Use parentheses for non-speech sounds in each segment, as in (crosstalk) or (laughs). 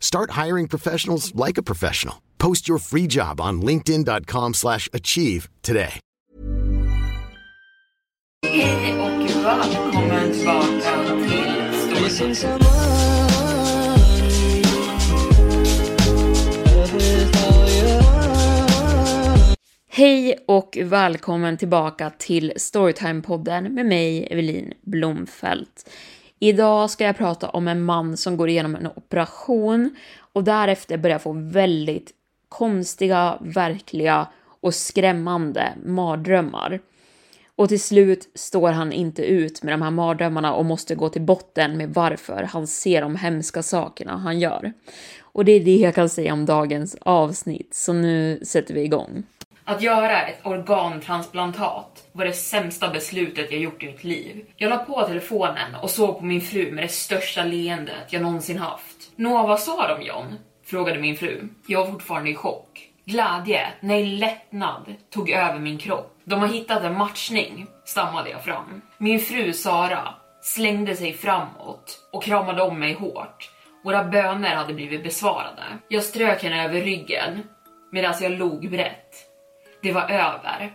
Start hiring professionals like a professional. Post your free job on linkedin.com slash achieve today. Hej och välkommen tillbaka till Storytime. Hej och välkommen tillbaka till Storytime-podden med mig, Evelin Blomfelt. Idag ska jag prata om en man som går igenom en operation och därefter börjar få väldigt konstiga, verkliga och skrämmande mardrömmar. Och till slut står han inte ut med de här mardrömmarna och måste gå till botten med varför han ser de hemska sakerna han gör. Och det är det jag kan säga om dagens avsnitt, så nu sätter vi igång. Att göra ett organtransplantat var det sämsta beslutet jag gjort i mitt liv. Jag la på telefonen och såg på min fru med det största leendet jag någonsin haft. Nå, vad sa de John? Frågade min fru. Jag var fortfarande i chock. Glädje, nej lättnad, tog över min kropp. De har hittat en matchning, stammade jag fram. Min fru Sara slängde sig framåt och kramade om mig hårt. Våra böner hade blivit besvarade. Jag strök henne över ryggen medan jag log brett. Det var över.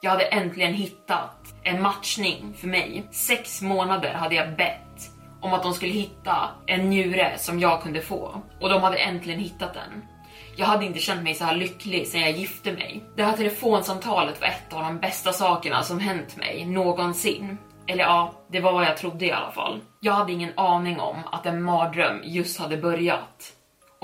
Jag hade äntligen hittat en matchning för mig. Sex månader hade jag bett om att de skulle hitta en njure som jag kunde få och de hade äntligen hittat den. Jag hade inte känt mig så här lycklig sedan jag gifte mig. Det här telefonsamtalet var ett av de bästa sakerna som hänt mig någonsin. Eller ja, det var vad jag trodde i alla fall. Jag hade ingen aning om att en mardröm just hade börjat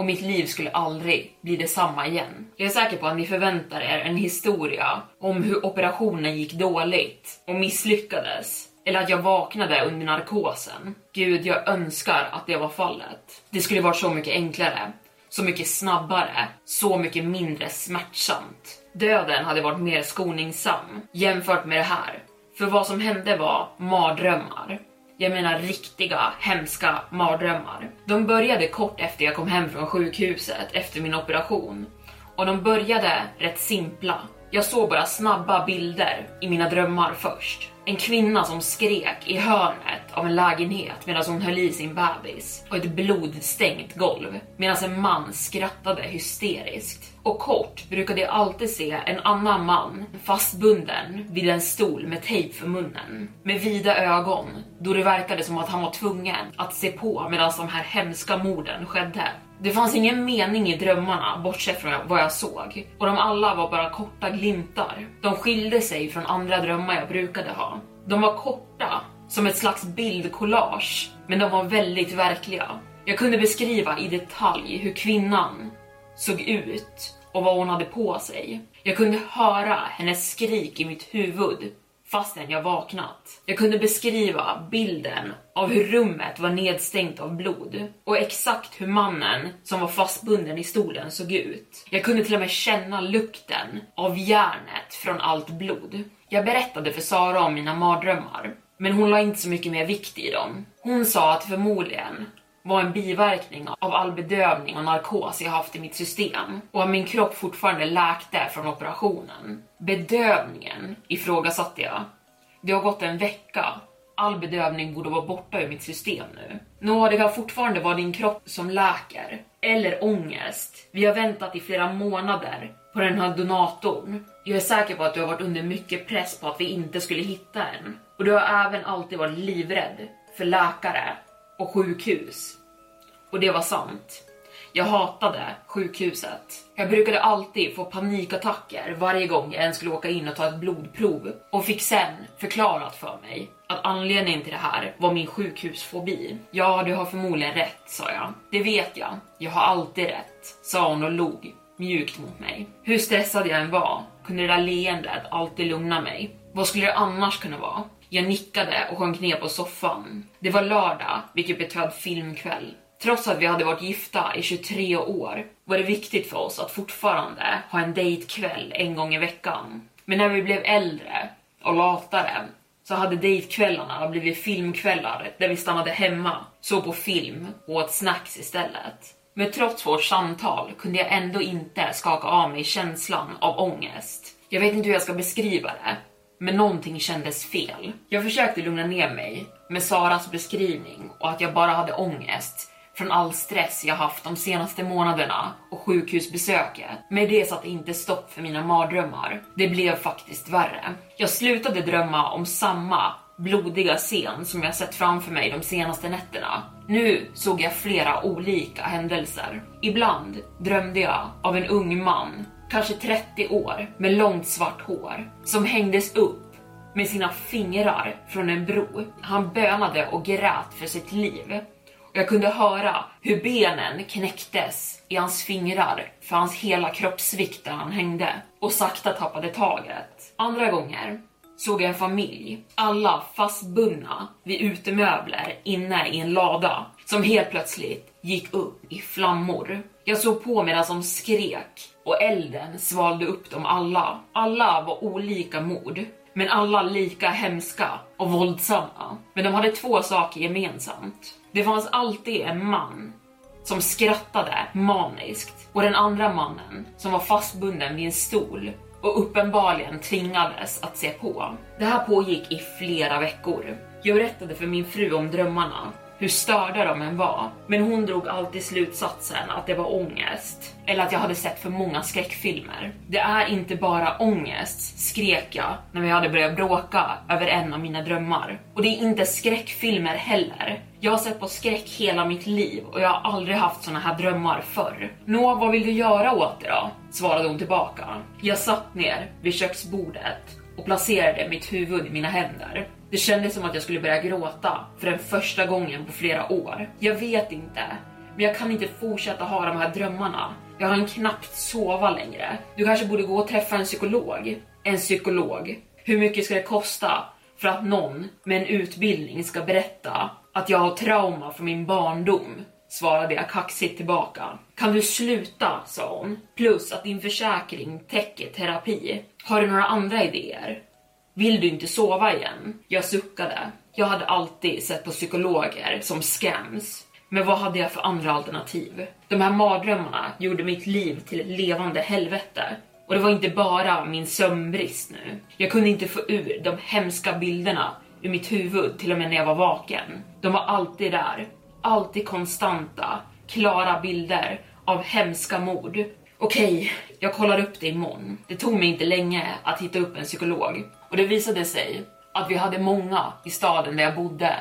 och mitt liv skulle aldrig bli detsamma igen. Jag är säker på att ni förväntar er en historia om hur operationen gick dåligt och misslyckades. Eller att jag vaknade under narkosen. Gud, jag önskar att det var fallet. Det skulle varit så mycket enklare, så mycket snabbare, så mycket mindre smärtsamt. Döden hade varit mer skoningsam jämfört med det här. För vad som hände var mardrömmar. Jag menar riktiga, hemska mardrömmar. De började kort efter jag kom hem från sjukhuset efter min operation. Och de började rätt simpla. Jag såg bara snabba bilder i mina drömmar först. En kvinna som skrek i hörnet av en lägenhet medan hon höll i sin bebis och ett blodstängt golv medan en man skrattade hysteriskt. Och kort brukade jag alltid se en annan man fastbunden vid en stol med tejp för munnen med vida ögon då det verkade som att han var tvungen att se på medan de här hemska morden skedde. Det fanns ingen mening i drömmarna bortsett från vad jag såg och de alla var bara korta glimtar. De skilde sig från andra drömmar jag brukade ha. De var korta, som ett slags bildkollage, men de var väldigt verkliga. Jag kunde beskriva i detalj hur kvinnan såg ut och vad hon hade på sig. Jag kunde höra hennes skrik i mitt huvud fastän jag vaknat. Jag kunde beskriva bilden av hur rummet var nedstängt av blod och exakt hur mannen som var fastbunden i stolen såg ut. Jag kunde till och med känna lukten av järnet från allt blod. Jag berättade för Sara om mina mardrömmar, men hon la inte så mycket mer vikt i dem. Hon sa att förmodligen var en biverkning av all bedövning och narkos jag haft i mitt system och att min kropp fortfarande läkte från operationen. Bedövningen ifrågasatte jag. Det har gått en vecka. All bedövning borde vara borta ur mitt system nu. Nå, det kan fortfarande vara din kropp som läker. Eller ångest. Vi har väntat i flera månader på den här donatorn. Jag är säker på att du har varit under mycket press på att vi inte skulle hitta en. Och du har även alltid varit livrädd för läkare och sjukhus. Och det var sant. Jag hatade sjukhuset. Jag brukade alltid få panikattacker varje gång jag ens skulle åka in och ta ett blodprov och fick sen förklarat för mig att anledningen till det här var min sjukhusfobi. Ja, du har förmodligen rätt, sa jag. Det vet jag. Jag har alltid rätt, sa hon och log mjukt mot mig. Hur stressad jag än var kunde det där leendet alltid lugna mig. Vad skulle det annars kunna vara? Jag nickade och sjönk ner på soffan. Det var lördag, vilket betöd filmkväll. Trots att vi hade varit gifta i 23 år var det viktigt för oss att fortfarande ha en dejtkväll en gång i veckan. Men när vi blev äldre och latare så hade dejtkvällarna blivit filmkvällar där vi stannade hemma, såg på film och åt snacks istället. Men trots vårt samtal kunde jag ändå inte skaka av mig känslan av ångest. Jag vet inte hur jag ska beskriva det, men någonting kändes fel. Jag försökte lugna ner mig med Saras beskrivning och att jag bara hade ångest från all stress jag haft de senaste månaderna och sjukhusbesöket. Men det satte inte stopp för mina mardrömmar. Det blev faktiskt värre. Jag slutade drömma om samma blodiga scen som jag sett framför mig de senaste nätterna. Nu såg jag flera olika händelser. Ibland drömde jag av en ung man, kanske 30 år, med långt svart hår, som hängdes upp med sina fingrar från en bro. Han bönade och grät för sitt liv. Jag kunde höra hur benen knäcktes i hans fingrar för hans hela kroppsvikt där han hängde och sakta tappade taget. Andra gånger såg jag en familj, alla fastbundna vid utemöbler inne i en lada som helt plötsligt gick upp i flammor. Jag såg på medan de skrek och elden svalde upp dem alla. Alla var olika mord, men alla lika hemska och våldsamma. Men de hade två saker gemensamt. Det fanns alltid en man som skrattade maniskt och den andra mannen som var fastbunden vid en stol och uppenbarligen tvingades att se på. Det här pågick i flera veckor. Jag berättade för min fru om drömmarna, hur störda de än var, men hon drog alltid slutsatsen att det var ångest eller att jag hade sett för många skräckfilmer. Det är inte bara ångest, skrek jag när vi hade börjat bråka över en av mina drömmar. Och det är inte skräckfilmer heller. Jag har sett på skräck hela mitt liv och jag har aldrig haft såna här drömmar förr. Nå, vad vill du göra åt det då? svarade hon tillbaka. Jag satt ner vid köksbordet och placerade mitt huvud i mina händer. Det kändes som att jag skulle börja gråta för den första gången på flera år. Jag vet inte, men jag kan inte fortsätta ha de här drömmarna. Jag kan knappt sova längre. Du kanske borde gå och träffa en psykolog. En psykolog. Hur mycket ska det kosta för att någon med en utbildning ska berätta att jag har trauma från min barndom? Svarade jag kaxigt tillbaka. Kan du sluta, sa hon. Plus att din försäkring täcker terapi. Har du några andra idéer? Vill du inte sova igen? Jag suckade. Jag hade alltid sett på psykologer som scams. Men vad hade jag för andra alternativ? De här mardrömmarna gjorde mitt liv till ett levande helvete. Och det var inte bara min sömnbrist nu. Jag kunde inte få ur de hemska bilderna ur mitt huvud till och med när jag var vaken. De var alltid där. Alltid konstanta, klara bilder av hemska mord. Okej, jag kollar upp det imorgon. Det tog mig inte länge att hitta upp en psykolog. Och det visade sig att vi hade många i staden där jag bodde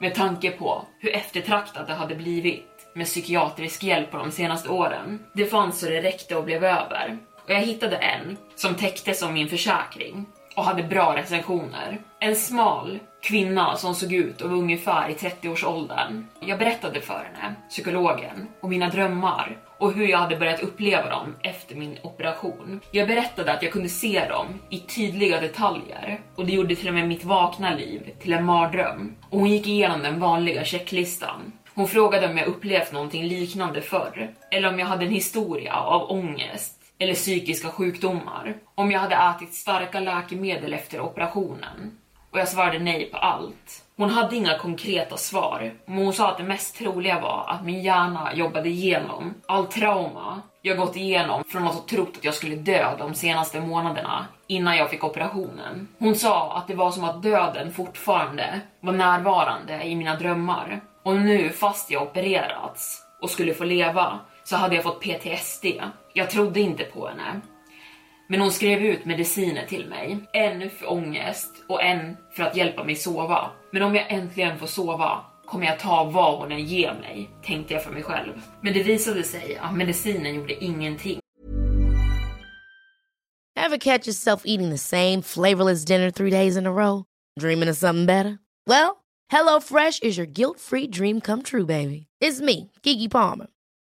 med tanke på hur eftertraktat det hade blivit med psykiatrisk hjälp på de senaste åren. Det fanns så det räckte och blev över. Och jag hittade en som täcktes som min försäkring och hade bra recensioner. En smal kvinna som såg ut och var ungefär i 30-årsåldern. Jag berättade för henne, psykologen, om mina drömmar och hur jag hade börjat uppleva dem efter min operation. Jag berättade att jag kunde se dem i tydliga detaljer och det gjorde till och med mitt vakna liv till en mardröm. Och hon gick igenom den vanliga checklistan. Hon frågade om jag upplevt någonting liknande förr eller om jag hade en historia av ångest eller psykiska sjukdomar. Om jag hade ätit starka läkemedel efter operationen. Och jag svarade nej på allt. Hon hade inga konkreta svar, men hon sa att det mest troliga var att min hjärna jobbade igenom all trauma jag gått igenom från att ha trott att jag skulle dö de senaste månaderna innan jag fick operationen. Hon sa att det var som att döden fortfarande var närvarande i mina drömmar. Och nu fast jag opererats och skulle få leva så hade jag fått PTSD. Jag trodde inte på henne. Men hon skrev ut mediciner till mig. En för ångest och en för att hjälpa mig sova. Men om jag äntligen får sova kommer jag ta vad hon än ger mig, tänkte jag för mig själv. Men det visade sig att medicinen gjorde ingenting. Ever catch yourself eating the same flavorless dinner three days in a row? Dreaming of something better? Well, HelloFresh is your guilt-free dream come true, baby. It's me, Gigi Palmer.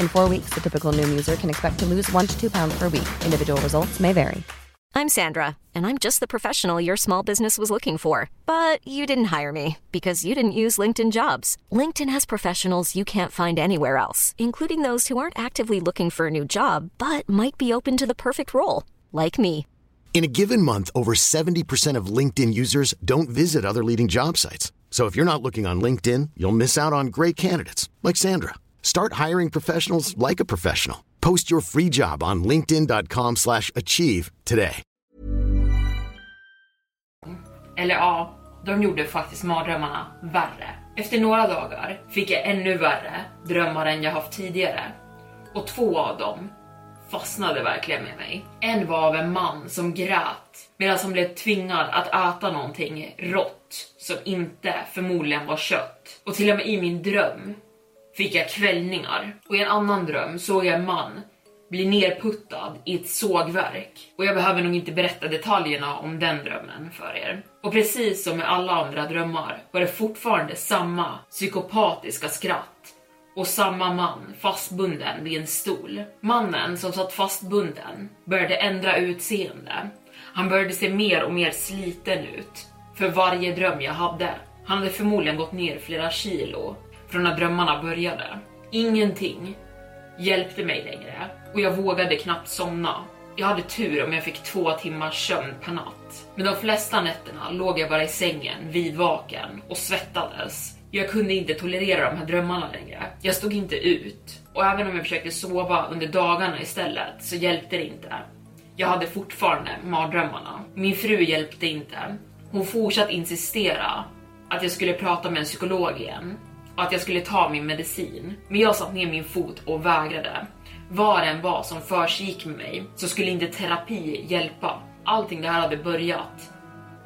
In four weeks, the typical Noom user can expect to lose one to two pounds per week. Individual results may vary. I'm Sandra, and I'm just the professional your small business was looking for. But you didn't hire me because you didn't use LinkedIn jobs. LinkedIn has professionals you can't find anywhere else, including those who aren't actively looking for a new job but might be open to the perfect role, like me. In a given month, over 70% of LinkedIn users don't visit other leading job sites. So if you're not looking on LinkedIn, you'll miss out on great candidates like Sandra. Start hiring professionals like a professional. Post your free job on LinkedIn.com slash achieve today. Eller ja, de gjorde faktiskt mardrömmarna värre. Efter några dagar fick jag ännu värre drömmar än jag haft tidigare. Och två av dem fastnade verkligen med mig. En var av en man som grät medan han blev tvingad att äta någonting rått som inte förmodligen var kött. Och till och med i min dröm fick jag kvällningar. Och i en annan dröm såg jag en man bli nerputtad i ett sågverk. Och jag behöver nog inte berätta detaljerna om den drömmen för er. Och precis som med alla andra drömmar var det fortfarande samma psykopatiska skratt och samma man fastbunden vid en stol. Mannen som satt fastbunden började ändra utseende. Han började se mer och mer sliten ut för varje dröm jag hade. Han hade förmodligen gått ner flera kilo från när drömmarna började. Ingenting hjälpte mig längre och jag vågade knappt somna. Jag hade tur om jag fick två timmars sömn per natt. Men de flesta nätterna låg jag bara i sängen vidvaken och svettades. Jag kunde inte tolerera de här drömmarna längre. Jag stod inte ut. Och även om jag försökte sova under dagarna istället så hjälpte det inte. Jag hade fortfarande mardrömmarna. Min fru hjälpte inte. Hon fortsatte insistera att jag skulle prata med en psykolog igen att jag skulle ta min medicin. Men jag satte ner min fot och vägrade. Vad det än var som försiggick med mig så skulle inte terapi hjälpa. Allting det här hade börjat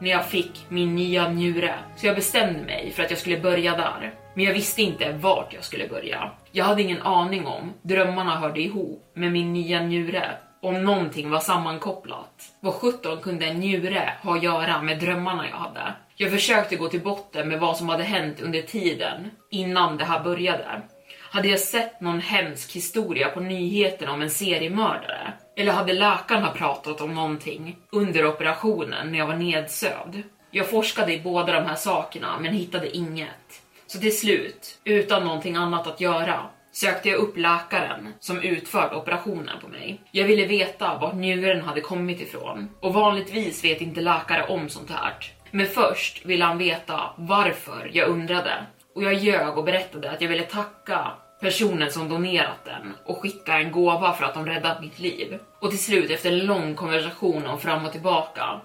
när jag fick min nya njure. Så jag bestämde mig för att jag skulle börja där. Men jag visste inte vart jag skulle börja. Jag hade ingen aning om drömmarna hörde ihop med min nya njure. Om någonting var sammankopplat. Vad 17 kunde en njure ha att göra med drömmarna jag hade? Jag försökte gå till botten med vad som hade hänt under tiden innan det här började. Hade jag sett någon hemsk historia på nyheterna om en seriemördare? Eller hade läkarna pratat om någonting under operationen när jag var nedsövd? Jag forskade i båda de här sakerna men hittade inget. Så till slut, utan någonting annat att göra, sökte jag upp läkaren som utfört operationen på mig. Jag ville veta vart njuren hade kommit ifrån och vanligtvis vet inte läkare om sånt här. Men först ville han veta varför jag undrade Och jag ljög och berättade att jag ville tacka personen som donerat den och skicka en gåva för att de räddat mitt liv. Och till slut efter en lång konversation om fram och tillbaka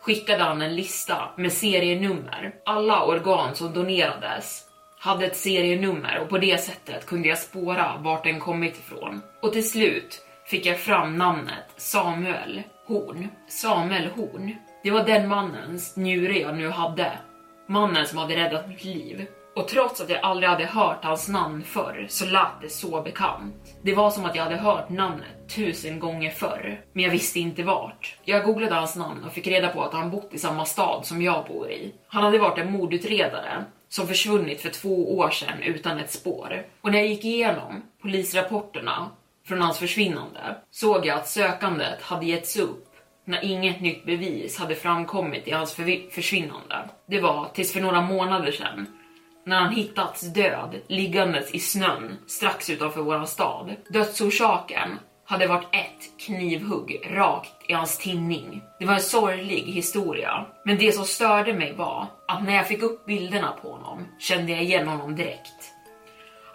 skickade han en lista med serienummer. Alla organ som donerades hade ett serienummer och på det sättet kunde jag spåra vart den kommit ifrån. Och till slut fick jag fram namnet Samuel Horn. Samuel Horn. Det var den mannens njure jag nu hade. Mannen som hade räddat mitt liv. Och trots att jag aldrig hade hört hans namn förr så lät det så bekant. Det var som att jag hade hört namnet tusen gånger förr, men jag visste inte vart. Jag googlade hans namn och fick reda på att han bott i samma stad som jag bor i. Han hade varit en mordutredare som försvunnit för två år sedan utan ett spår. Och när jag gick igenom polisrapporterna från hans försvinnande såg jag att sökandet hade getts upp när inget nytt bevis hade framkommit i hans försvinnande. Det var tills för några månader sedan när han hittats död liggandes i snön strax utanför våran stad. Dödsorsaken hade varit ett knivhugg rakt i hans tinning. Det var en sorglig historia, men det som störde mig var att när jag fick upp bilderna på honom kände jag igen honom direkt.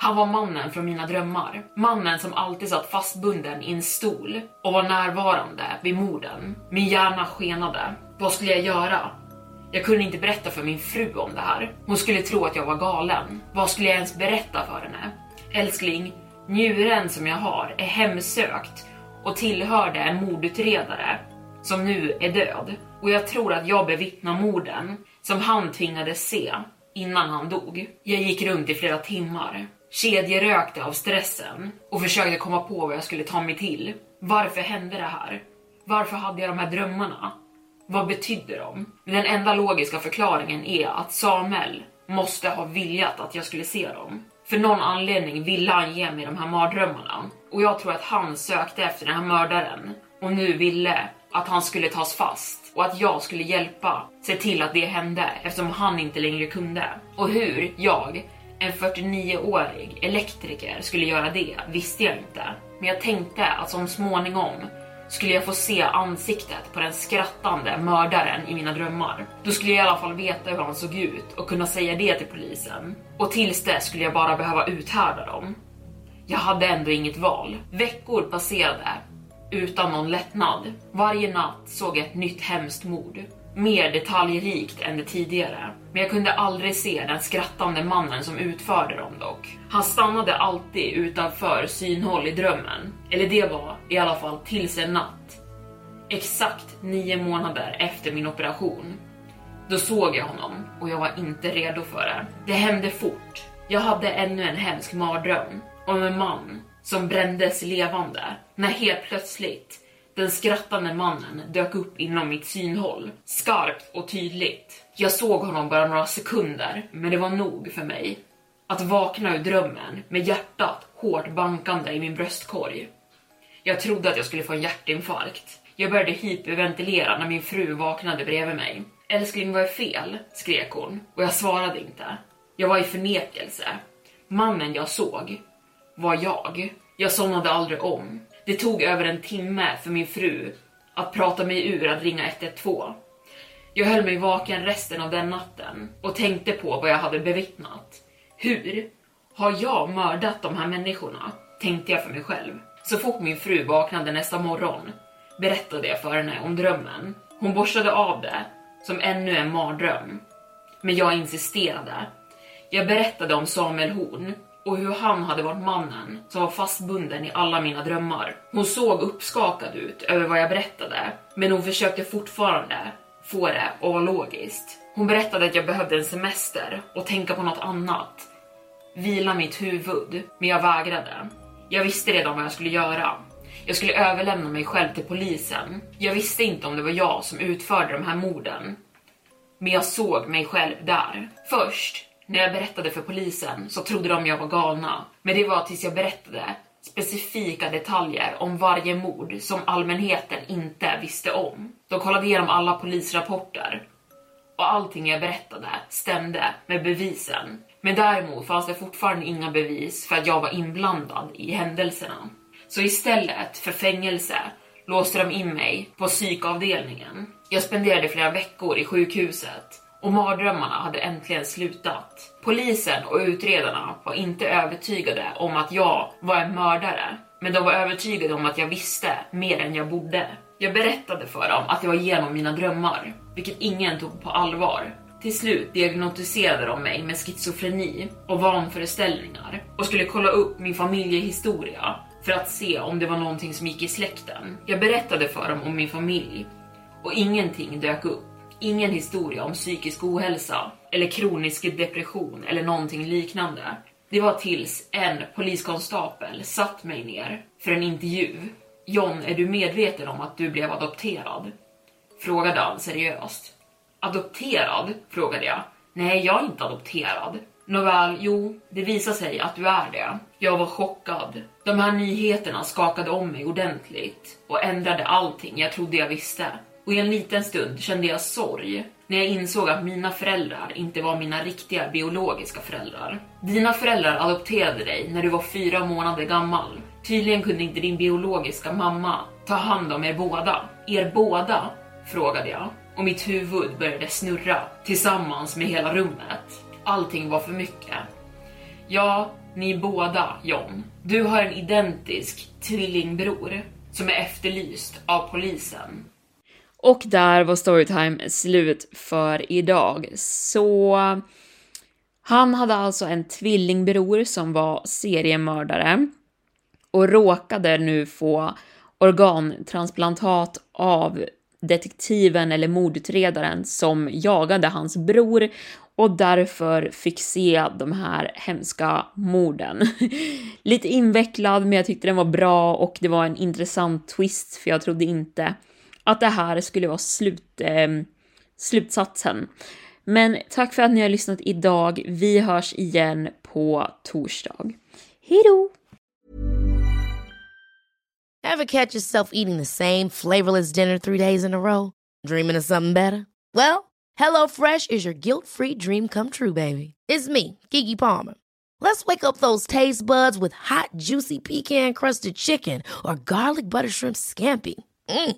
Han var mannen från mina drömmar. Mannen som alltid satt fastbunden i en stol och var närvarande vid morden. Min hjärna skenade. Vad skulle jag göra? Jag kunde inte berätta för min fru om det här. Hon skulle tro att jag var galen. Vad skulle jag ens berätta för henne? Älskling, njuren som jag har är hemsökt och tillhörde en mordutredare som nu är död. Och jag tror att jag bevittnar morden som han tvingades se innan han dog. Jag gick runt i flera timmar, kedjerökte av stressen och försökte komma på vad jag skulle ta mig till. Varför hände det här? Varför hade jag de här drömmarna? Vad betydde de? Den enda logiska förklaringen är att Samuel måste ha viljat att jag skulle se dem. För någon anledning ville han ge mig de här mardrömmarna och jag tror att han sökte efter den här mördaren och nu ville att han skulle tas fast och att jag skulle hjälpa se till att det hände eftersom han inte längre kunde. Och hur jag, en 49-årig elektriker, skulle göra det visste jag inte. Men jag tänkte att som småningom skulle jag få se ansiktet på den skrattande mördaren i mina drömmar. Då skulle jag i alla fall veta hur han såg ut och kunna säga det till polisen. Och tills dess skulle jag bara behöva uthärda dem. Jag hade ändå inget val. Veckor passerade utan någon lättnad. Varje natt såg jag ett nytt hemskt mord mer detaljrikt än det tidigare. Men jag kunde aldrig se den skrattande mannen som utförde dem dock. Han stannade alltid utanför synhåll i drömmen. Eller det var i alla fall tills en natt. Exakt nio månader efter min operation. Då såg jag honom och jag var inte redo för det. Det hände fort. Jag hade ännu en hemsk mardröm om en man som brändes levande när helt plötsligt den skrattande mannen dök upp inom mitt synhåll, skarpt och tydligt. Jag såg honom bara några sekunder, men det var nog för mig. Att vakna ur drömmen med hjärtat hårt bankande i min bröstkorg. Jag trodde att jag skulle få en hjärtinfarkt. Jag började hyperventilera när min fru vaknade bredvid mig. Älskling, vad är fel? skrek hon och jag svarade inte. Jag var i förnekelse. Mannen jag såg var jag. Jag somnade aldrig om. Det tog över en timme för min fru att prata mig ur att ringa 112. Jag höll mig vaken resten av den natten och tänkte på vad jag hade bevittnat. Hur har jag mördat de här människorna? Tänkte jag för mig själv. Så fort min fru vaknade nästa morgon berättade jag för henne om drömmen. Hon borstade av det som ännu en mardröm. Men jag insisterade. Jag berättade om Samuel Horn och hur han hade varit mannen som var fastbunden i alla mina drömmar. Hon såg uppskakad ut över vad jag berättade, men hon försökte fortfarande få det att vara logiskt. Hon berättade att jag behövde en semester och tänka på något annat. Vila mitt huvud, men jag vägrade. Jag visste redan vad jag skulle göra. Jag skulle överlämna mig själv till polisen. Jag visste inte om det var jag som utförde de här morden. Men jag såg mig själv där. Först när jag berättade för polisen så trodde de jag var galna. Men det var tills jag berättade specifika detaljer om varje mord som allmänheten inte visste om. De kollade igenom alla polisrapporter och allting jag berättade stämde med bevisen. Men däremot fanns det fortfarande inga bevis för att jag var inblandad i händelserna. Så istället för fängelse låste de in mig på psykavdelningen. Jag spenderade flera veckor i sjukhuset och mardrömmarna hade äntligen slutat. Polisen och utredarna var inte övertygade om att jag var en mördare, men de var övertygade om att jag visste mer än jag borde. Jag berättade för dem att jag var genom mina drömmar, vilket ingen tog på allvar. Till slut diagnostiserade de mig med schizofreni och vanföreställningar och skulle kolla upp min familjehistoria för att se om det var någonting som gick i släkten. Jag berättade för dem om min familj och ingenting dök upp. Ingen historia om psykisk ohälsa eller kronisk depression eller någonting liknande. Det var tills en poliskonstapel satt mig ner för en intervju. John, är du medveten om att du blev adopterad? Frågade han seriöst. Adopterad? frågade jag. Nej, jag är inte adopterad. Nåväl, jo, det visar sig att du är det. Jag var chockad. De här nyheterna skakade om mig ordentligt och ändrade allting jag trodde jag visste. Och i en liten stund kände jag sorg när jag insåg att mina föräldrar inte var mina riktiga biologiska föräldrar. Dina föräldrar adopterade dig när du var fyra månader gammal. Tydligen kunde inte din biologiska mamma ta hand om er båda. Er båda? frågade jag och mitt huvud började snurra tillsammans med hela rummet. Allting var för mycket. Ja, ni båda, John. Du har en identisk tvillingbror som är efterlyst av polisen. Och där var storytime slut för idag. Så han hade alltså en tvillingbror som var seriemördare och råkade nu få organtransplantat av detektiven eller mordutredaren som jagade hans bror och därför fick se de här hemska morden. (laughs) Lite invecklad, men jag tyckte den var bra och det var en intressant twist för jag trodde inte att det här skulle vara slut, eh, slutsatsen. Men tack för att ni har lyssnat idag. Vi hörs igen på torsdag. Hejdå! Ever catch yourself eating the same flavorless dinner three days in a row? Dreaming of something better? Well, Hello Fresh is your guilt-free dream come true, baby. It's me, Gigi Palmer. Let's wake up those taste buds with hot, juicy pecan-crusted chicken or garlic butter shrimp scampi. Mm.